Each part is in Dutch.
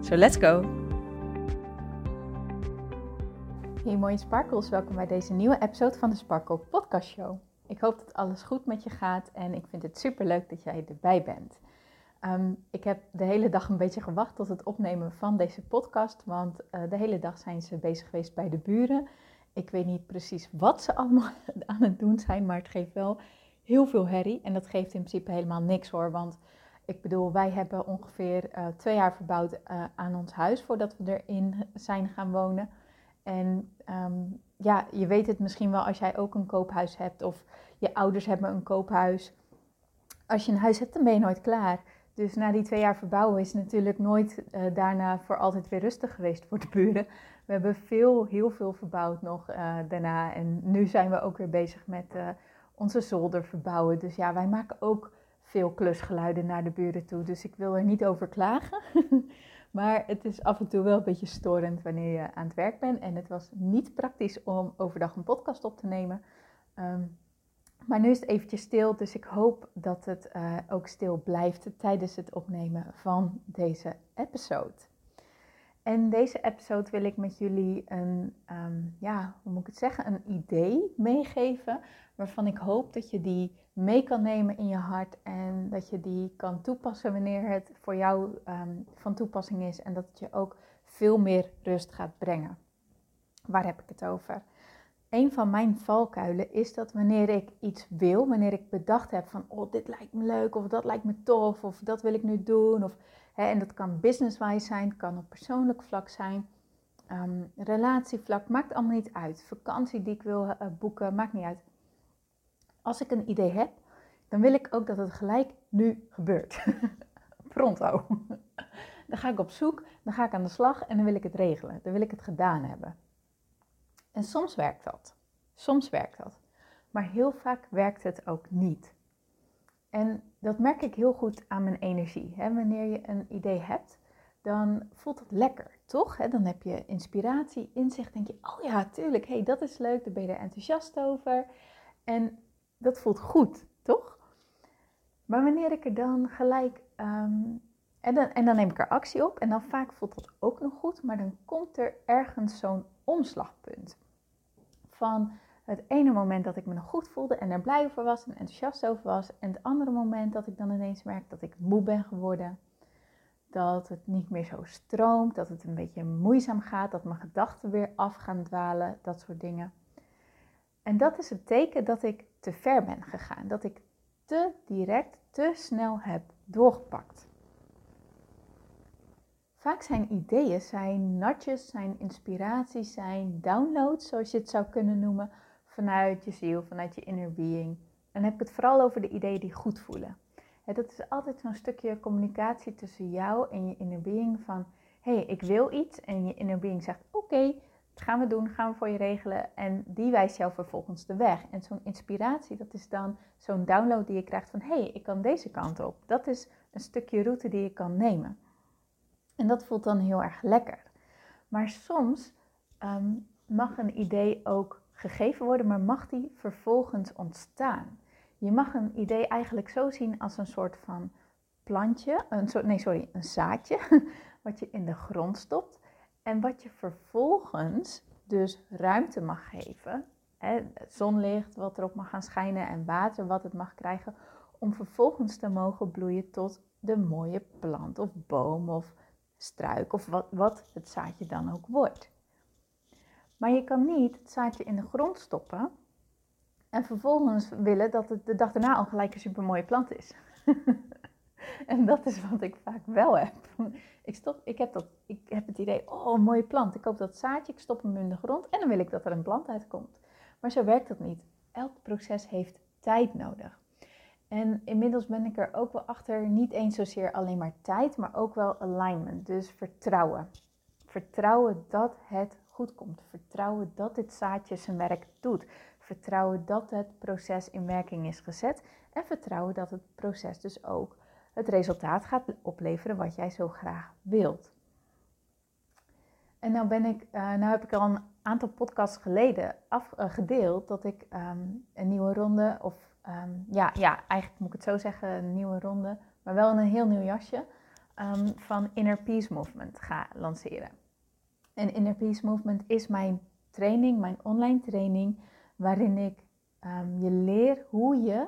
So let's go! Hey mooie sparkles, welkom bij deze nieuwe episode van de Sparkle Podcast Show. Ik hoop dat alles goed met je gaat en ik vind het super leuk dat jij erbij bent. Ehm, ik heb de hele dag een beetje gewacht tot het opnemen van deze podcast, want uh, de hele dag zijn ze bezig geweest bij de buren. Ik weet niet precies wat ze allemaal aan het doen zijn, maar het geeft wel heel veel herrie. En dat geeft in principe helemaal niks hoor, want ik bedoel, wij hebben ongeveer uh, twee jaar verbouwd uh, aan ons huis voordat we erin zijn gaan wonen. En um, ja, je weet het misschien wel als jij ook een koophuis hebt of je ouders hebben een koophuis. Als je een huis hebt, dan ben je nooit klaar. Dus na die twee jaar verbouwen is natuurlijk nooit uh, daarna voor altijd weer rustig geweest voor de buren. We hebben veel, heel veel verbouwd nog daarna. En nu zijn we ook weer bezig met onze zolder verbouwen. Dus ja, wij maken ook veel klusgeluiden naar de buren toe. Dus ik wil er niet over klagen. maar het is af en toe wel een beetje storend wanneer je aan het werk bent. En het was niet praktisch om overdag een podcast op te nemen. Um, maar nu is het eventjes stil, dus ik hoop dat het uh, ook stil blijft tijdens het opnemen van deze episode. En deze episode wil ik met jullie een, um, ja, hoe moet ik het zeggen, een idee meegeven. Waarvan ik hoop dat je die mee kan nemen in je hart en dat je die kan toepassen wanneer het voor jou um, van toepassing is. En dat het je ook veel meer rust gaat brengen. Waar heb ik het over? Een van mijn valkuilen is dat wanneer ik iets wil, wanneer ik bedacht heb van, oh, dit lijkt me leuk, of dat lijkt me tof, of dat wil ik nu doen, of en dat kan business-wise zijn, kan op persoonlijk vlak zijn, um, relatievlak, maakt allemaal niet uit. Vakantie die ik wil uh, boeken, maakt niet uit. Als ik een idee heb, dan wil ik ook dat het gelijk nu gebeurt. Pronto. dan ga ik op zoek, dan ga ik aan de slag en dan wil ik het regelen. Dan wil ik het gedaan hebben. En soms werkt dat. Soms werkt dat. Maar heel vaak werkt het ook niet. En dat merk ik heel goed aan mijn energie. Wanneer je een idee hebt, dan voelt het lekker, toch? Dan heb je inspiratie, inzicht, denk je, oh ja, tuurlijk, hey, dat is leuk, daar ben je er enthousiast over. En dat voelt goed, toch? Maar wanneer ik er dan gelijk, um, en, dan, en dan neem ik er actie op, en dan vaak voelt dat ook nog goed, maar dan komt er ergens zo'n omslagpunt. Van, het ene moment dat ik me nog goed voelde en er blij over was en enthousiast over was. En het andere moment dat ik dan ineens merk dat ik moe ben geworden. Dat het niet meer zo stroomt, dat het een beetje moeizaam gaat, dat mijn gedachten weer af gaan dwalen, dat soort dingen. En dat is het teken dat ik te ver ben gegaan, dat ik te direct, te snel heb doorgepakt. Vaak zijn ideeën, zijn natjes, zijn inspiraties, zijn downloads, zoals je het zou kunnen noemen, vanuit je ziel, vanuit je inner being. En dan heb ik het vooral over de ideeën die goed voelen. dat is altijd zo'n stukje communicatie tussen jou en je inner being van... hé, hey, ik wil iets. En je inner being zegt, oké, dat gaan we doen, gaan we voor je regelen. En die wijst jou vervolgens de weg. En zo'n inspiratie, dat is dan zo'n download die je krijgt van... hé, hey, ik kan deze kant op. Dat is een stukje route die je kan nemen. En dat voelt dan heel erg lekker. Maar soms um, mag een idee ook gegeven worden, maar mag die vervolgens ontstaan. Je mag een idee eigenlijk zo zien als een soort van plantje, een soort, nee sorry, een zaadje, wat je in de grond stopt en wat je vervolgens dus ruimte mag geven, hè, zonlicht wat erop mag gaan schijnen en water wat het mag krijgen, om vervolgens te mogen bloeien tot de mooie plant of boom of struik of wat, wat het zaadje dan ook wordt. Maar je kan niet het zaadje in de grond stoppen en vervolgens willen dat het de dag daarna al gelijk een supermooie plant is. en dat is wat ik vaak wel heb. Ik, stop, ik, heb dat, ik heb het idee, oh, een mooie plant. Ik koop dat zaadje, ik stop hem in de grond en dan wil ik dat er een plant uitkomt. Maar zo werkt dat niet. Elk proces heeft tijd nodig. En inmiddels ben ik er ook wel achter, niet eens zozeer alleen maar tijd, maar ook wel alignment. Dus vertrouwen. Vertrouwen dat het goed komt. Vertrouwen dat dit zaadje zijn werk doet. Vertrouwen dat het proces in werking is gezet. En vertrouwen dat het proces dus ook het resultaat gaat opleveren wat jij zo graag wilt. En nou, ben ik, uh, nou heb ik al een aantal podcasts geleden afgedeeld uh, dat ik um, een nieuwe ronde, of um, ja, ja, eigenlijk moet ik het zo zeggen, een nieuwe ronde, maar wel in een heel nieuw jasje, um, van Inner Peace Movement ga lanceren. En Inner Peace Movement is mijn training, mijn online training, waarin ik je leer hoe je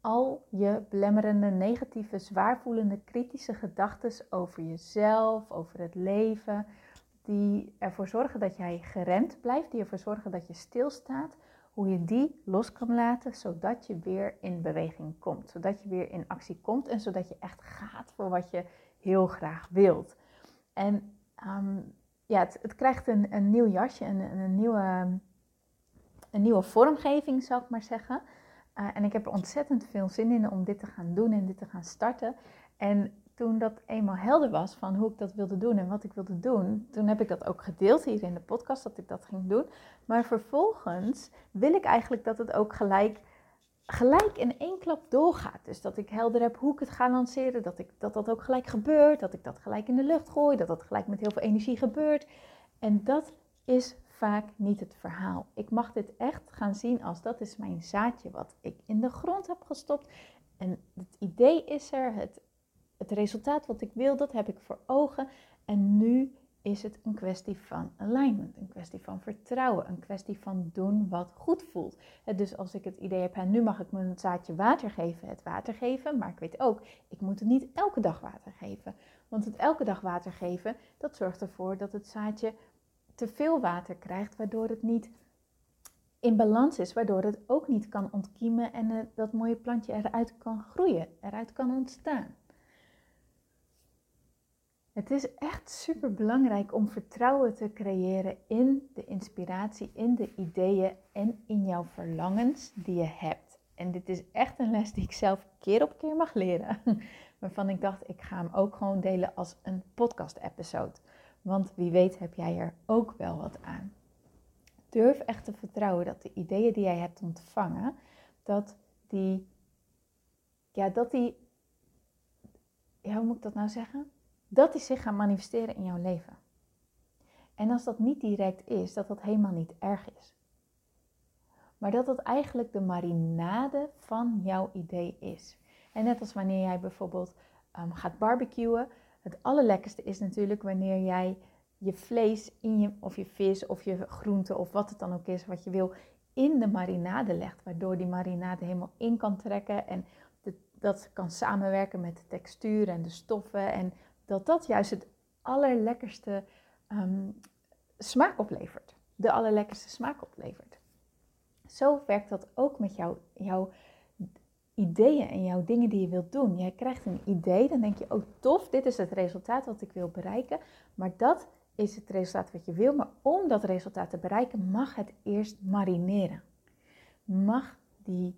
al je belemmerende, negatieve, zwaarvoelende, kritische gedachten over jezelf, over het leven, die ervoor zorgen dat jij geremd blijft, die ervoor zorgen dat je stilstaat, hoe je die los kan laten, zodat je weer in beweging komt, zodat je weer in actie komt en zodat je echt gaat voor wat je heel graag wilt. En ehm, ja, het, krijgt een, een nieuw jasje, een, een, nieuwe, een nieuwe vormgeving, zou ik maar zeggen. Uh, en ik heb er ontzettend veel zin in om dit te gaan doen en dit te gaan starten. En toen dat eenmaal helder was van hoe ik dat wilde doen en wat ik wilde doen, toen heb ik dat ook gedeeld hier in de podcast dat ik dat ging doen. Maar vervolgens wil ik eigenlijk dat het ook gelijk, gelijk in één klap doorgaat. Dus dat ik helder heb hoe ik het ga lanceren, dat, ik, dat dat ook gelijk gebeurt, dat ik dat gelijk in de lucht gooi, dat dat gelijk met heel veel energie gebeurt. En dat is vaak niet het verhaal. Ik mag dit echt gaan zien als dat is mijn zaadje wat ik in de grond heb gestopt. En het idee is er, het het resultaat wat ik wil, dat heb ik voor ogen. En nu is het een kwestie van alignment, een kwestie van vertrouwen, een kwestie van doen wat goed voelt. Dus als ik het idee heb, nu mag ik mijn zaadje water geven, het water geven, maar ik weet ook, ik moet het niet elke dag water geven. Want het elke dag water geven, dat zorgt ervoor dat het zaadje te veel water krijgt, waardoor het niet in balans is, waardoor het ook niet kan ontkiemen en dat mooie plantje eruit kan groeien, eruit kan ontstaan. Het is echt super belangrijk om vertrouwen te creëren in de inspiratie, in de ideeën en in jouw verlangens die je hebt. En dit is echt een les die ik zelf keer op keer mag leren. Waarvan ik dacht, ik ga hem ook gewoon delen als een podcast-episode. Want wie weet heb jij er ook wel wat aan. Durf echt te vertrouwen dat de ideeën die jij hebt ontvangen, dat die, ja, dat die, ja, hoe moet ik dat nou zeggen? Dat die zich gaan manifesteren in jouw leven. En als dat niet direct is, dat dat helemaal niet erg is. Maar dat dat eigenlijk de marinade van jouw idee is. En net als wanneer jij bijvoorbeeld um, gaat barbecuen. Het allerlekkerste is natuurlijk wanneer jij je vlees in je, of je vis of je groente of wat het dan ook is wat je wil, in de marinade legt. Waardoor die marinade helemaal in kan trekken en dat kan samenwerken met de textuur en de stoffen. En dat dat juist het allerlekkerste um, smaak oplevert. De allerlekkerste smaak oplevert. Zo werkt dat ook met jou, jouw ideeën en jouw dingen die je wilt doen. Jij krijgt een idee, dan denk je, oh tof, dit is het resultaat wat ik wil bereiken. Maar dat is het resultaat wat je wil. Maar om dat resultaat te bereiken, mag het eerst marineren. Mag die,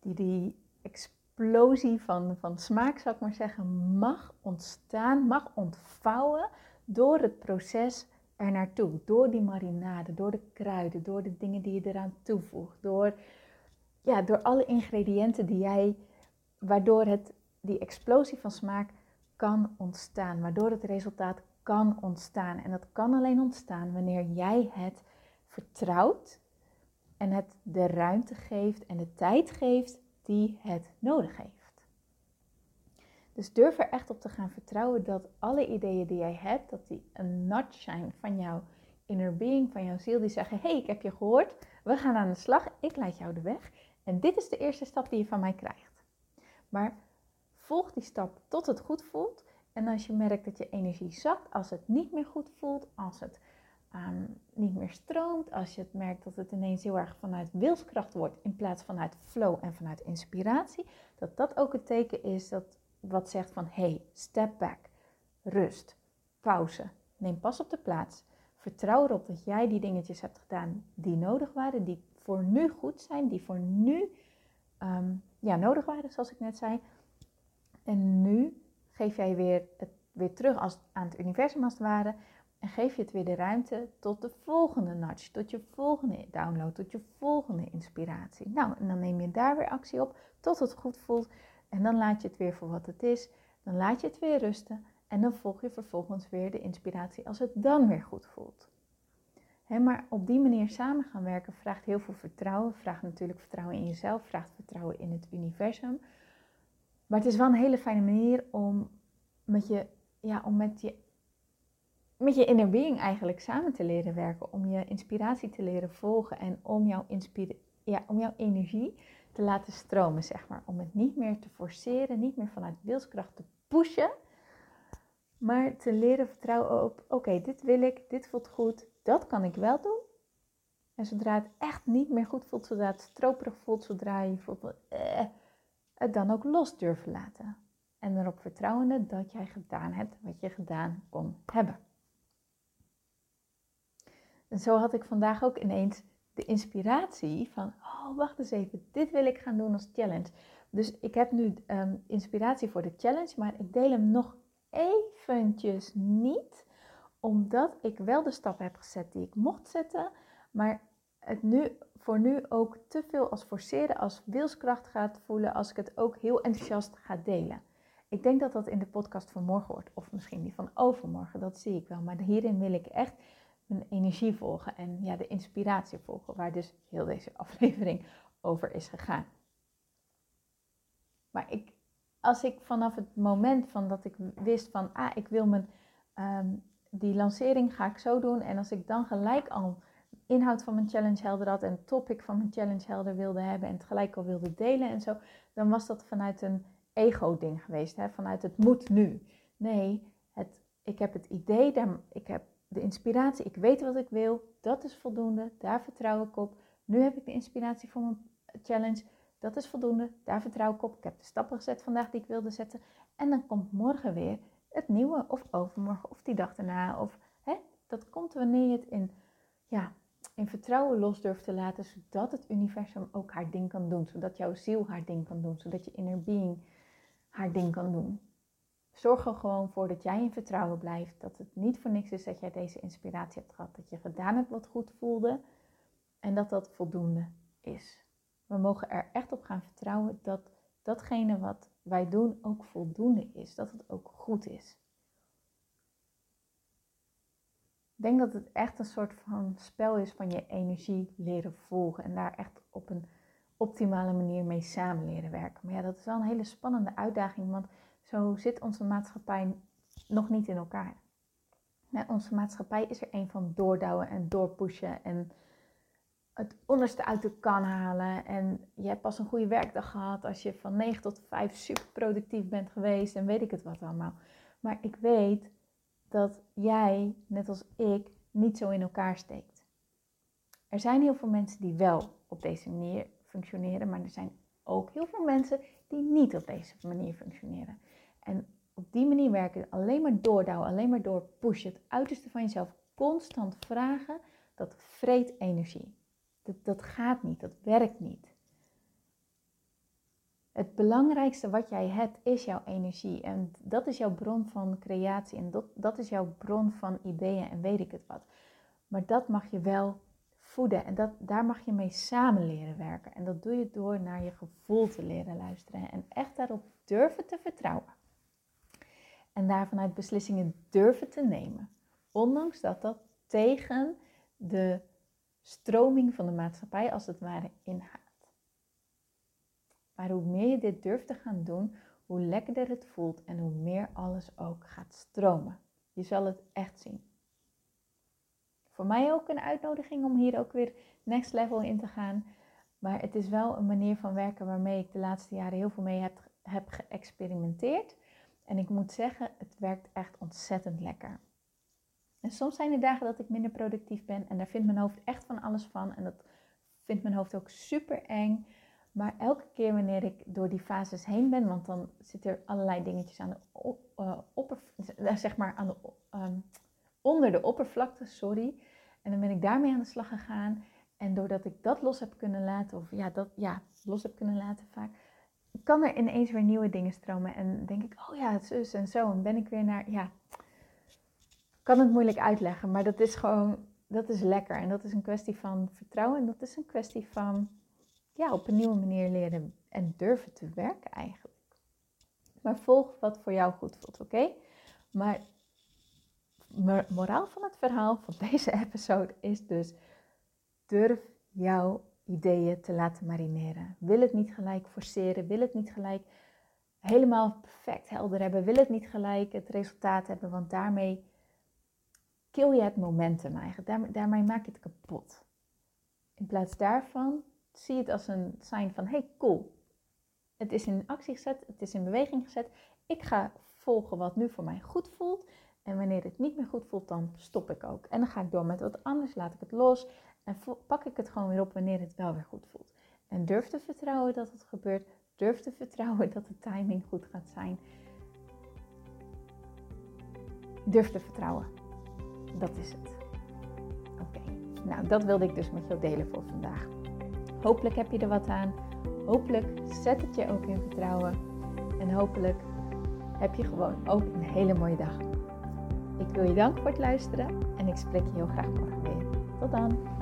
die, die explosie van, van smaak, zou ik maar zeggen, mag ontstaan, mag ontvouwen door het proces er naartoe. Door die marinade, door de kruiden, door de dingen die je eraan toevoegt, door, ja, door alle ingrediënten die jij, waardoor het, die explosie van smaak kan ontstaan, waardoor het resultaat kan ontstaan. En dat kan alleen ontstaan wanneer jij het vertrouwt en het de ruimte geeft en de tijd geeft die het nodig heeft. Dus durf er echt op te gaan vertrouwen dat alle ideeën die jij hebt, dat die een nudge zijn van jouw inner being, van jouw ziel, die zeggen: hey, ik heb je gehoord, we gaan aan de slag, ik leid jou de weg. En dit is de eerste stap die je van mij krijgt. Maar volg die stap tot het goed voelt. En als je merkt dat je energie zakt, als het niet meer goed voelt, als het niet meer stroomt, als je het merkt dat het ineens heel erg vanuit wilskracht wordt in plaats van vanuit flow en vanuit inspiratie, dat dat ook het teken is dat wat zegt van hey, step back, rust, pauze, neem pas op de plaats, vertrouw erop dat jij die dingetjes hebt gedaan die nodig waren, die voor nu goed zijn, die voor nu um, ja, nodig waren, zoals ik net zei. En nu geef jij weer het weer terug als, aan het universum als het ware. En geef je het weer de ruimte tot de volgende nudge, tot je volgende download, tot je volgende inspiratie. Nou, en dan neem je daar weer actie op tot het goed voelt. En dan laat je het weer voor wat het is. Dan laat je het weer rusten. En dan volg je vervolgens weer de inspiratie als het dan weer goed voelt. maar op die manier samen gaan werken vraagt heel veel vertrouwen. Vraagt natuurlijk vertrouwen in jezelf, vraagt vertrouwen in het universum. Maar het is wel een hele fijne manier om met je, ja, om met je, met je inner being eigenlijk samen te leren werken. Om je inspiratie te leren volgen en om jouw, ja, om jouw energie te laten stromen, zeg maar. Om het niet meer te forceren, niet meer vanuit wilskracht te pushen, maar te leren vertrouwen op, oké, dit wil ik, dit voelt goed, dat kan ik wel doen. En zodra het echt niet meer goed voelt, zodra het stroperig voelt, zodra je voelt, eh, het dan ook los durven laten. En erop vertrouwende dat jij gedaan hebt wat je gedaan kon hebben. En zo had ik vandaag ook ineens de inspiratie van, oh wacht eens even, dit wil ik gaan doen als challenge. Dus ik heb nu ehm, inspiratie voor de challenge, maar ik deel hem nog eventjes niet, omdat ik wel de stap heb gezet die ik mocht zetten, maar het nu voor nu ook te veel als forceren, als wilskracht gaat voelen, als ik het ook heel enthousiast ga delen. Ik denk dat dat in de podcast van morgen wordt, of misschien die van overmorgen, dat zie ik wel. Maar hierin wil ik echt mijn energie volgen en ja, de inspiratie volgen, waar dus heel deze aflevering over is gegaan. Maar ik, als ik vanaf het moment van dat ik wist van, ah, ik wil mijn, ehm, die lancering ga ik zo doen. En als ik dan gelijk al inhoud van mijn challenge helder had en topic van mijn challenge helder wilde hebben en het gelijk al wilde delen en zo, dan was dat vanuit een ego-ding geweest, hè? vanuit het moet nu. Nee, het, ik heb het idee, ik heb de inspiratie, ik weet wat ik wil, dat is voldoende, daar vertrouw ik op. Nu heb ik de inspiratie voor mijn challenge, dat is voldoende, daar vertrouw ik op. Ik heb de stappen gezet vandaag die ik wilde zetten. En dan komt morgen weer het nieuwe, of overmorgen, of die dag daarna. Of, hè, dat komt wanneer je het in, ja, in vertrouwen los durft te laten, zodat het universum ook haar ding kan doen. Zodat jouw ziel haar ding kan doen, zodat je inner being haar ding kan doen. Zorg er gewoon voor dat jij in vertrouwen blijft. Dat het niet voor niks is dat jij deze inspiratie hebt gehad. Dat je gedaan hebt wat goed voelde. En dat dat voldoende is. We mogen er echt op gaan vertrouwen dat datgene wat wij doen ook voldoende is. Dat het ook goed is. Ik denk dat het echt een soort van spel is van je energie leren volgen. En daar echt op een optimale manier mee samen leren werken. Maar ja, dat is wel een hele spannende uitdaging, want zo zit onze maatschappij nog niet in elkaar. onze maatschappij is er een van doordouwen en doorpushen en het onderste uit de kan halen. En je hebt pas een goede werkdag gehad als je van 9 tot 5 super productief bent geweest en weet ik het wat allemaal. Maar ik weet dat jij, net als ik, niet zo in elkaar steekt. Er zijn heel veel mensen die wel op deze manier functioneren, maar er zijn ook heel veel mensen die niet op deze manier functioneren. En op die manier werken, alleen maar doordouwen, alleen maar door pushen, het uiterste van jezelf constant vragen, dat vreet energie. Dat, dat gaat niet, dat werkt niet. Het belangrijkste wat jij hebt is jouw energie. En dat is jouw bron van creatie. En dat, dat is jouw bron van ideeën en weet ik het wat. Maar dat mag je wel voeden. En dat, daar mag je mee samen leren werken. En dat doe je door naar je gevoel te leren luisteren. En echt daarop durven te vertrouwen. En daar vanuit beslissingen durven te nemen. Ondanks dat dat tegen de stroming van de maatschappij als het ware ingaat. Maar hoe meer je dit durft te gaan doen, hoe lekkerder het voelt en hoe meer alles ook gaat stromen. Je zal het echt zien voor mij ook een uitnodiging om hier ook weer next level in te gaan. Maar het is wel een manier van werken waarmee ik de laatste jaren heel veel mee heb, heb geëxperimenteerd. En ik moet zeggen, het werkt echt ontzettend lekker. En soms zijn er dagen dat ik minder productief ben en daar vindt mijn hoofd echt van alles van. En dat vindt mijn hoofd ook super eng. Maar elke keer wanneer ik door die fases heen ben, want dan zitten er allerlei dingetjes aan de uh, opper, zeg maar aan de, ehm, onder de oppervlakte, sorry. En dan ben ik daarmee aan de slag gegaan. En doordat ik dat los heb kunnen laten, of ja, dat, ja los heb kunnen laten vaak, kan er ineens weer nieuwe dingen stromen. En denk ik, oh ja, het is en zo. En ben ik weer naar, ja, kan het moeilijk uitleggen. Maar dat is gewoon, dat is lekker. En dat is een kwestie van vertrouwen. En dat is een kwestie van, ja, op een nieuwe manier leren en durven te werken eigenlijk. Maar volg wat voor jou goed voelt, oké? Maar moraal van het verhaal van deze episode is dus: durf jouw ideeën te laten marineren. Wil het niet gelijk forceren, wil het niet gelijk helemaal perfect helder hebben, wil het niet gelijk het resultaat hebben, want daarmee kill je het momentum eigenlijk. Daarmee, maak je het kapot. In plaats daarvan zie je het als een sign van: hey, cool. Het is in actie gezet, het is in beweging gezet. Ik ga volgen wat nu voor mij goed voelt. En wanneer het niet meer goed voelt, dan stop ik ook. En dan ga ik door met wat anders, laat ik het los en pak ik het gewoon weer op wanneer het wel weer goed voelt. En durf te vertrouwen dat het gebeurt. Durf te vertrouwen dat de timing goed gaat zijn. Durf te vertrouwen. Dat is het. Oké, nou dat wilde ik dus met jou delen voor vandaag. Hopelijk heb je er wat aan. Hopelijk zet het je ook in vertrouwen. En hopelijk heb je gewoon ook een hele mooie dag. Ik wil je danken voor het luisteren en ik spreek je heel graag morgen weer. Tot dan!